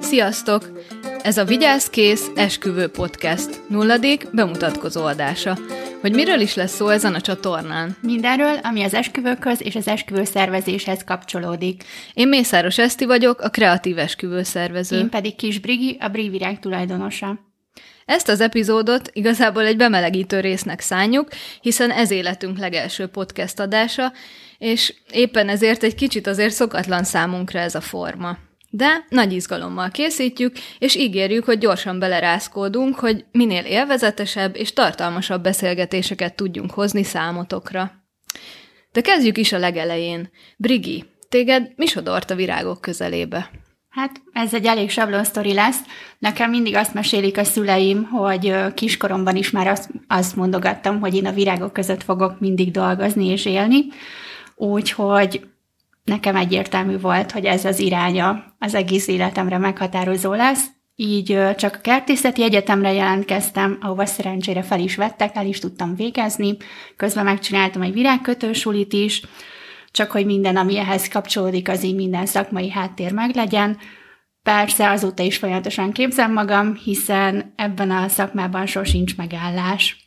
Sziasztok! Ez a Vigyázkész Esküvő Podcast nulladik bemutatkozó adása. Hogy miről is lesz szó ezen a csatornán? Mindenről, ami az esküvőkhöz és az esküvő szervezéshez kapcsolódik. Én Mészáros Eszti vagyok, a kreatív esküvő szervező. Én pedig Kis Brigi, a Brivirág tulajdonosa. Ezt az epizódot igazából egy bemelegítő résznek szánjuk, hiszen ez életünk legelső podcast adása, és éppen ezért egy kicsit azért szokatlan számunkra ez a forma. De nagy izgalommal készítjük, és ígérjük, hogy gyorsan belerázkódunk, hogy minél élvezetesebb és tartalmasabb beszélgetéseket tudjunk hozni számotokra. De kezdjük is a legelején. Brigi, téged mi sodort a virágok közelébe? Hát ez egy elég sablon sztori lesz. Nekem mindig azt mesélik a szüleim, hogy kiskoromban is már azt, azt mondogattam, hogy én a virágok között fogok mindig dolgozni és élni. Úgyhogy nekem egyértelmű volt, hogy ez az iránya az egész életemre meghatározó lesz. Így csak a kertészeti egyetemre jelentkeztem, ahova szerencsére fel is vettek, el is tudtam végezni. Közben megcsináltam egy virágkötősulit is, csak hogy minden, ami ehhez kapcsolódik, az így minden szakmai háttér meglegyen. Persze azóta is folyamatosan képzem magam, hiszen ebben a szakmában sosincs megállás.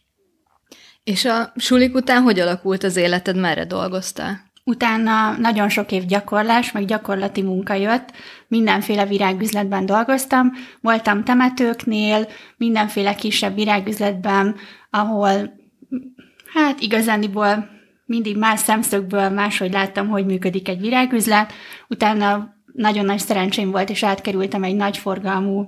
És a sulik után hogy alakult az életed, merre dolgoztál? Utána nagyon sok év gyakorlás, meg gyakorlati munka jött, mindenféle virágüzletben dolgoztam, voltam temetőknél, mindenféle kisebb virágüzletben, ahol hát igazániból mindig más szemszögből máshogy láttam, hogy működik egy virágüzlet. Utána nagyon nagy szerencsém volt, és átkerültem egy nagy forgalmú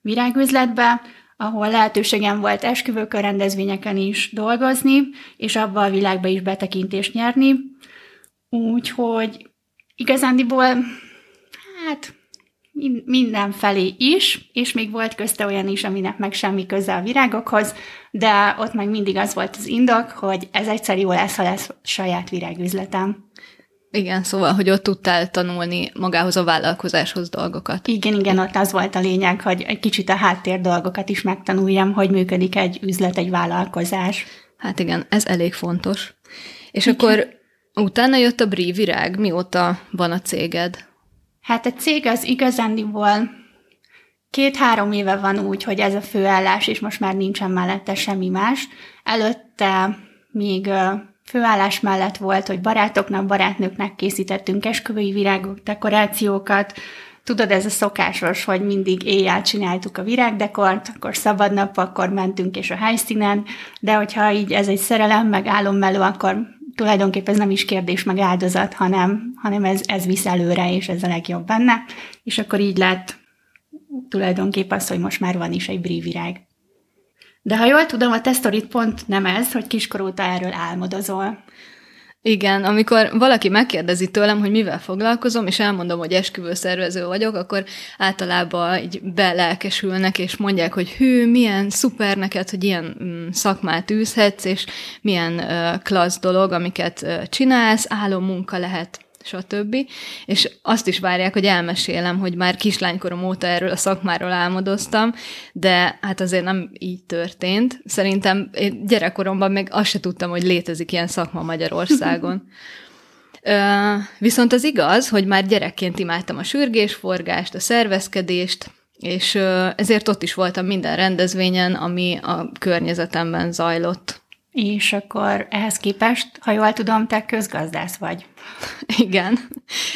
virágüzletbe, ahol lehetőségem volt esküvőkör rendezvényeken is dolgozni, és abba a világba is betekintést nyerni. Úgyhogy igazándiból, hát mindenfelé is, és még volt közte olyan is, aminek meg semmi köze a virágokhoz, de ott meg mindig az volt az indok, hogy ez egyszer jó lesz, ha lesz saját virágüzletem. Igen, szóval, hogy ott tudtál tanulni magához a vállalkozáshoz dolgokat. Igen, igen, ott az volt a lényeg, hogy egy kicsit a háttér dolgokat is megtanuljam, hogy működik egy üzlet, egy vállalkozás. Hát igen, ez elég fontos. És igen. akkor utána jött a Brí Virág. Mióta van a céged? Hát a cég az igazándiból két-három éve van úgy, hogy ez a főállás, és most már nincsen mellette semmi más. Előtte még főállás mellett volt, hogy barátoknak, barátnőknek készítettünk esküvői virágok, dekorációkat. Tudod, ez a szokásos, hogy mindig éjjel csináltuk a virágdekort, akkor szabad nap, akkor mentünk és a helyszínen, de hogyha így ez egy szerelem, meg álommelő, akkor tulajdonképpen ez nem is kérdés meg áldozat, hanem, hanem ez, ez visz előre, és ez a legjobb benne. És akkor így lett tulajdonképp az, hogy most már van is egy brívirág. De ha jól tudom, a tesztorit pont nem ez, hogy kiskor óta erről álmodozol. Igen, amikor valaki megkérdezi tőlem, hogy mivel foglalkozom, és elmondom, hogy esküvőszervező vagyok, akkor általában így belelkesülnek, és mondják, hogy hű, milyen szuper neked, hogy ilyen mm, szakmát űzhetsz, és milyen uh, klassz dolog, amiket uh, csinálsz, munka lehet stb. És azt is várják, hogy elmesélem, hogy már kislánykorom óta erről a szakmáról álmodoztam, de hát azért nem így történt. Szerintem én gyerekkoromban még azt se tudtam, hogy létezik ilyen szakma Magyarországon. viszont az igaz, hogy már gyerekként imádtam a sürgésforgást, a szervezkedést, és ezért ott is voltam minden rendezvényen, ami a környezetemben zajlott. És akkor ehhez képest, ha jól tudom, te közgazdász vagy. Igen.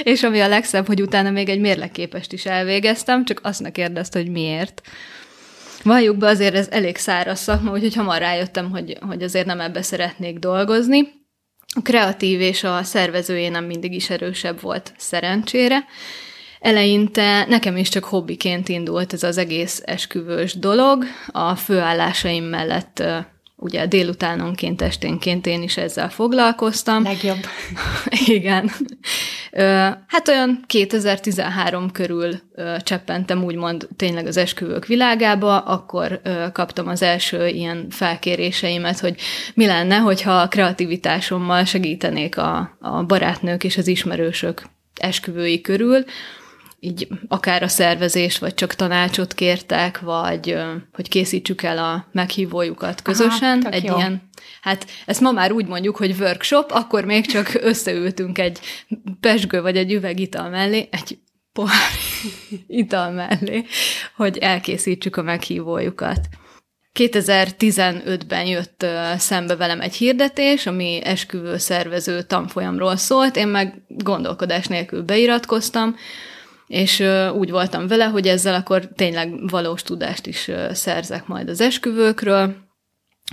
És ami a legszebb, hogy utána még egy mérleképest is elvégeztem, csak azt ne kérdezte, hogy miért. Valljuk be, azért ez elég száraz szakma, úgyhogy hamar rájöttem, hogy, hogy azért nem ebbe szeretnék dolgozni. A kreatív és a szervezője nem mindig is erősebb volt, szerencsére. Eleinte nekem is csak hobbiként indult ez az egész esküvős dolog. A főállásaim mellett ugye délutánonként, esténként én is ezzel foglalkoztam. Legjobb. Igen. Hát olyan 2013 körül cseppentem úgymond tényleg az esküvők világába, akkor kaptam az első ilyen felkéréseimet, hogy mi lenne, hogyha a kreativitásommal segítenék a, a barátnők és az ismerősök esküvői körül, így akár a szervezést, vagy csak tanácsot kértek, vagy hogy készítsük el a meghívójukat közösen. Aha, egy jó. ilyen, hát ezt ma már úgy mondjuk, hogy workshop, akkor még csak összeültünk egy pesgő vagy egy üveg ital mellé, egy pohár ital mellé, hogy elkészítsük a meghívójukat. 2015-ben jött szembe velem egy hirdetés, ami esküvő szervező tanfolyamról szólt, én meg gondolkodás nélkül beiratkoztam, és úgy voltam vele, hogy ezzel akkor tényleg valós tudást is szerzek majd az esküvőkről,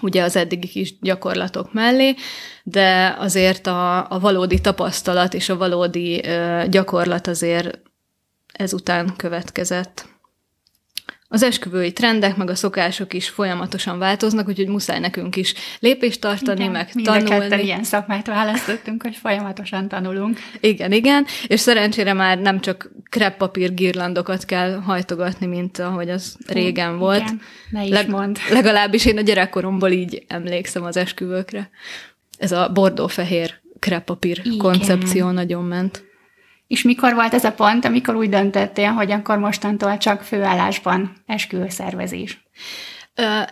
ugye az eddigi kis gyakorlatok mellé, de azért a, a valódi tapasztalat és a valódi gyakorlat azért ezután következett. Az esküvői trendek, meg a szokások is folyamatosan változnak, úgyhogy muszáj nekünk is lépést tartani, Igen, meg mind a ketten tanulni. ilyen szakmát választottunk, hogy folyamatosan tanulunk. Igen, igen, és szerencsére már nem csak kreppapír girlandokat kell hajtogatni, mint ahogy az régen volt. Igen, ne is Leg- mondd. Legalábbis én a gyerekkoromból így emlékszem az esküvőkre. Ez a bordófehér kreppapír Igen. koncepció nagyon ment. És mikor volt ez a pont, amikor úgy döntöttél, hogy akkor mostantól csak főállásban esküvőszervezés?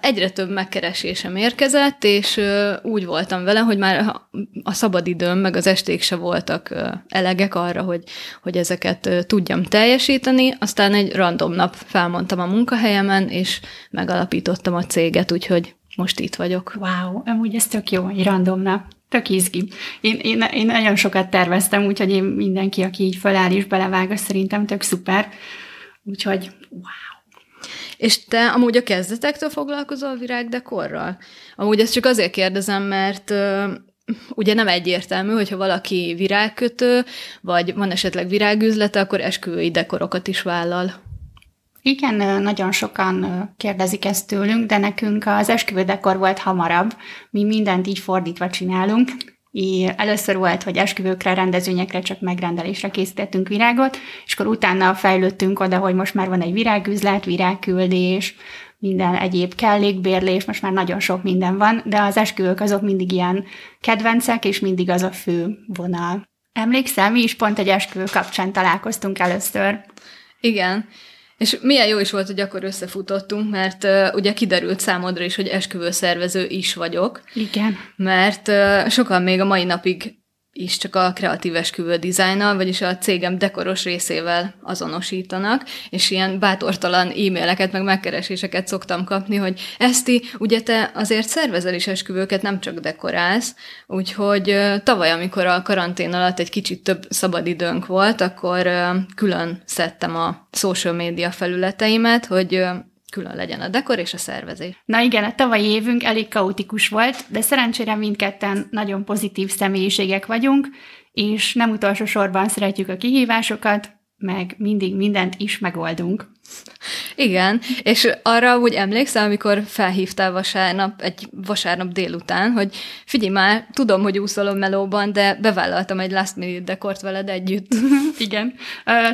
Egyre több megkeresésem érkezett, és úgy voltam vele, hogy már a- szabadidőm, meg az esték se voltak elegek arra, hogy, hogy ezeket tudjam teljesíteni. Aztán egy random nap felmondtam a munkahelyemen, és megalapítottam a céget, úgyhogy most itt vagyok. Wow, amúgy ez tök jó, egy random nap. Tök izgi. Én, én, én nagyon sokat terveztem, úgyhogy én mindenki, aki így feláll és belevág, szerintem tök szuper. Úgyhogy wow. És te amúgy a kezdetektől foglalkozol virágdekorral? Amúgy ezt csak azért kérdezem, mert ugye nem egyértelmű, hogyha valaki virágkötő, vagy van esetleg virágüzlete, akkor esküvői dekorokat is vállal. Igen, nagyon sokan kérdezik ezt tőlünk, de nekünk az esküvődekor volt hamarabb. Mi mindent így fordítva csinálunk. Először volt, hogy esküvőkre, rendezvényekre csak megrendelésre készítettünk virágot, és akkor utána fejlődtünk oda, hogy most már van egy virágüzlet, virágküldés, minden egyéb kellékbérlés, most már nagyon sok minden van, de az esküvők azok mindig ilyen kedvencek, és mindig az a fő vonal. Emlékszel, mi is pont egy esküvő kapcsán találkoztunk először. Igen. És milyen jó is volt, hogy akkor összefutottunk, mert uh, ugye kiderült számodra is, hogy esküvőszervező is vagyok, Igen. mert uh, sokan még a mai napig is csak a kreatív esküvő dizájnnal, vagyis a cégem dekoros részével azonosítanak, és ilyen bátortalan e-maileket, meg megkereséseket szoktam kapni, hogy Eszti, ugye te azért szervezel is esküvőket, nem csak dekorálsz, úgyhogy tavaly, amikor a karantén alatt egy kicsit több szabadidőnk volt, akkor külön szedtem a social média felületeimet, hogy külön legyen a dekor és a szervezés. Na igen, a tavalyi évünk elég kaotikus volt, de szerencsére mindketten nagyon pozitív személyiségek vagyunk, és nem utolsó sorban szeretjük a kihívásokat, meg mindig mindent is megoldunk. Igen, és arra úgy emlékszel, amikor felhívtál vasárnap, egy vasárnap délután, hogy figyelj már, tudom, hogy úszol a melóban, de bevállaltam egy last minute dekort veled együtt. Igen.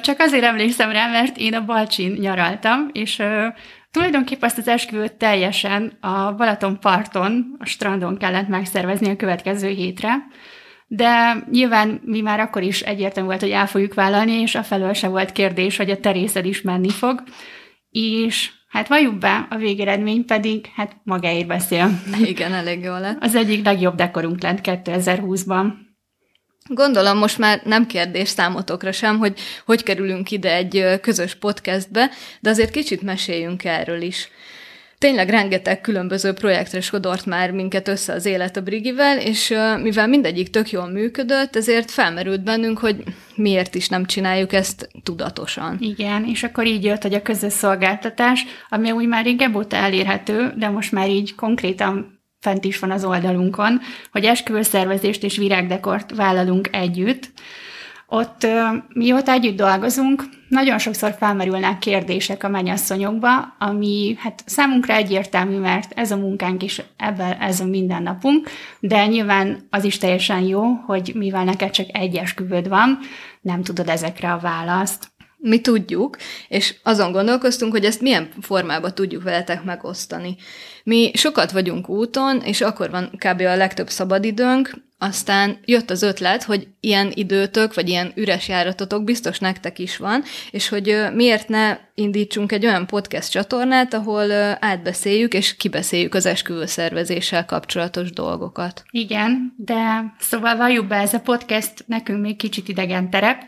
Csak azért emlékszem rá, mert én a Balcsin nyaraltam, és tulajdonképpen azt az esküvőt teljesen a Balaton parton, a strandon kellett megszervezni a következő hétre, de nyilván mi már akkor is egyértelmű volt, hogy el fogjuk vállalni, és a felől se volt kérdés, hogy a terészed is menni fog, és hát valljuk be, a végeredmény pedig hát magáért beszél. Igen, elég jó lett. Az egyik legjobb dekorunk lett 2020-ban. Gondolom most már nem kérdés számotokra sem, hogy hogy kerülünk ide egy közös podcastbe, de azért kicsit meséljünk erről is. Tényleg rengeteg különböző projektre sodort már minket össze az élet a Brigivel, és mivel mindegyik tök jól működött, ezért felmerült bennünk, hogy miért is nem csináljuk ezt tudatosan. Igen, és akkor így jött, hogy a közös szolgáltatás, ami úgy már régebb óta elérhető, de most már így konkrétan fent is van az oldalunkon, hogy esküvőszervezést és virágdekort vállalunk együtt. Ott mióta együtt dolgozunk, nagyon sokszor felmerülnek kérdések a mennyasszonyokba, ami hát számunkra egyértelmű, mert ez a munkánk is, ebben ez a mindennapunk, de nyilván az is teljesen jó, hogy mivel neked csak egy esküvőd van, nem tudod ezekre a választ. Mi tudjuk, és azon gondolkoztunk, hogy ezt milyen formában tudjuk veletek megosztani. Mi sokat vagyunk úton, és akkor van kb. a legtöbb szabadidőnk, aztán jött az ötlet, hogy ilyen időtök, vagy ilyen üres járatotok biztos nektek is van, és hogy miért ne indítsunk egy olyan podcast csatornát, ahol átbeszéljük és kibeszéljük az esküvőszervezéssel kapcsolatos dolgokat. Igen, de szóval valljuk be, ez a podcast nekünk még kicsit idegen terep,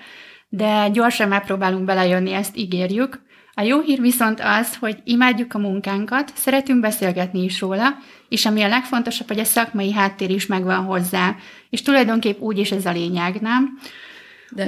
de gyorsan megpróbálunk belejönni, ezt ígérjük. A jó hír viszont az, hogy imádjuk a munkánkat, szeretünk beszélgetni is róla, és ami a legfontosabb, hogy a szakmai háttér is megvan hozzá. És tulajdonképp úgy is ez a lényeg, nem?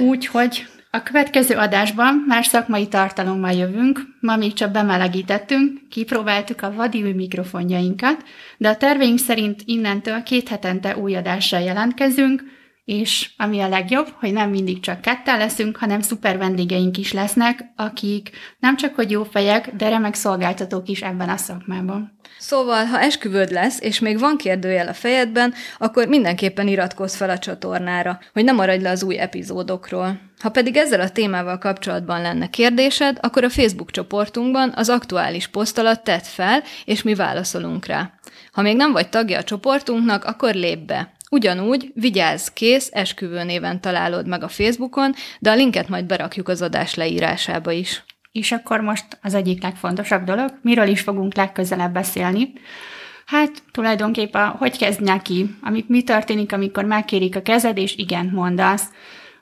Úgyhogy a következő adásban már szakmai tartalommal jövünk, ma még csak bemelegítettünk, kipróbáltuk a vadi mikrofonjainkat, de a terveink szerint innentől két hetente új adással jelentkezünk, és ami a legjobb, hogy nem mindig csak ketten leszünk, hanem szuper vendégeink is lesznek, akik nem csak hogy jó fejek, de remek szolgáltatók is ebben a szakmában. Szóval, ha esküvőd lesz, és még van kérdőjel a fejedben, akkor mindenképpen iratkozz fel a csatornára, hogy ne maradj le az új epizódokról. Ha pedig ezzel a témával kapcsolatban lenne kérdésed, akkor a Facebook csoportunkban az aktuális poszt alatt tedd fel, és mi válaszolunk rá. Ha még nem vagy tagja a csoportunknak, akkor lép be. Ugyanúgy Vigyázz kész esküvő néven találod meg a Facebookon, de a linket majd berakjuk az adás leírásába is. És akkor most az egyik legfontosabb dolog, miről is fogunk legközelebb beszélni. Hát tulajdonképpen, hogy kezd neki, amik mi történik, amikor megkérik a kezed, és igen, mondasz,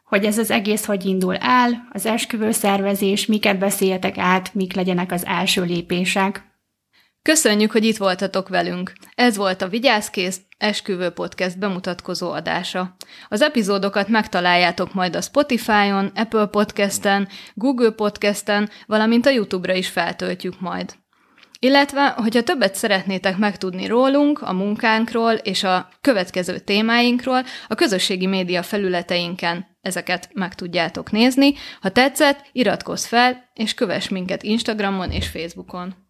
hogy ez az egész hogy indul el, az esküvő szervezés, miket beszéljetek át, mik legyenek az első lépések. Köszönjük, hogy itt voltatok velünk. Ez volt a Vigyázkész Esküvő Podcast bemutatkozó adása. Az epizódokat megtaláljátok majd a Spotify-on, Apple Podcast-en, Google Podcast-en, valamint a YouTube-ra is feltöltjük majd. Illetve, hogyha többet szeretnétek megtudni rólunk, a munkánkról és a következő témáinkról, a közösségi média felületeinken ezeket meg tudjátok nézni. Ha tetszett, iratkozz fel, és kövess minket Instagramon és Facebookon.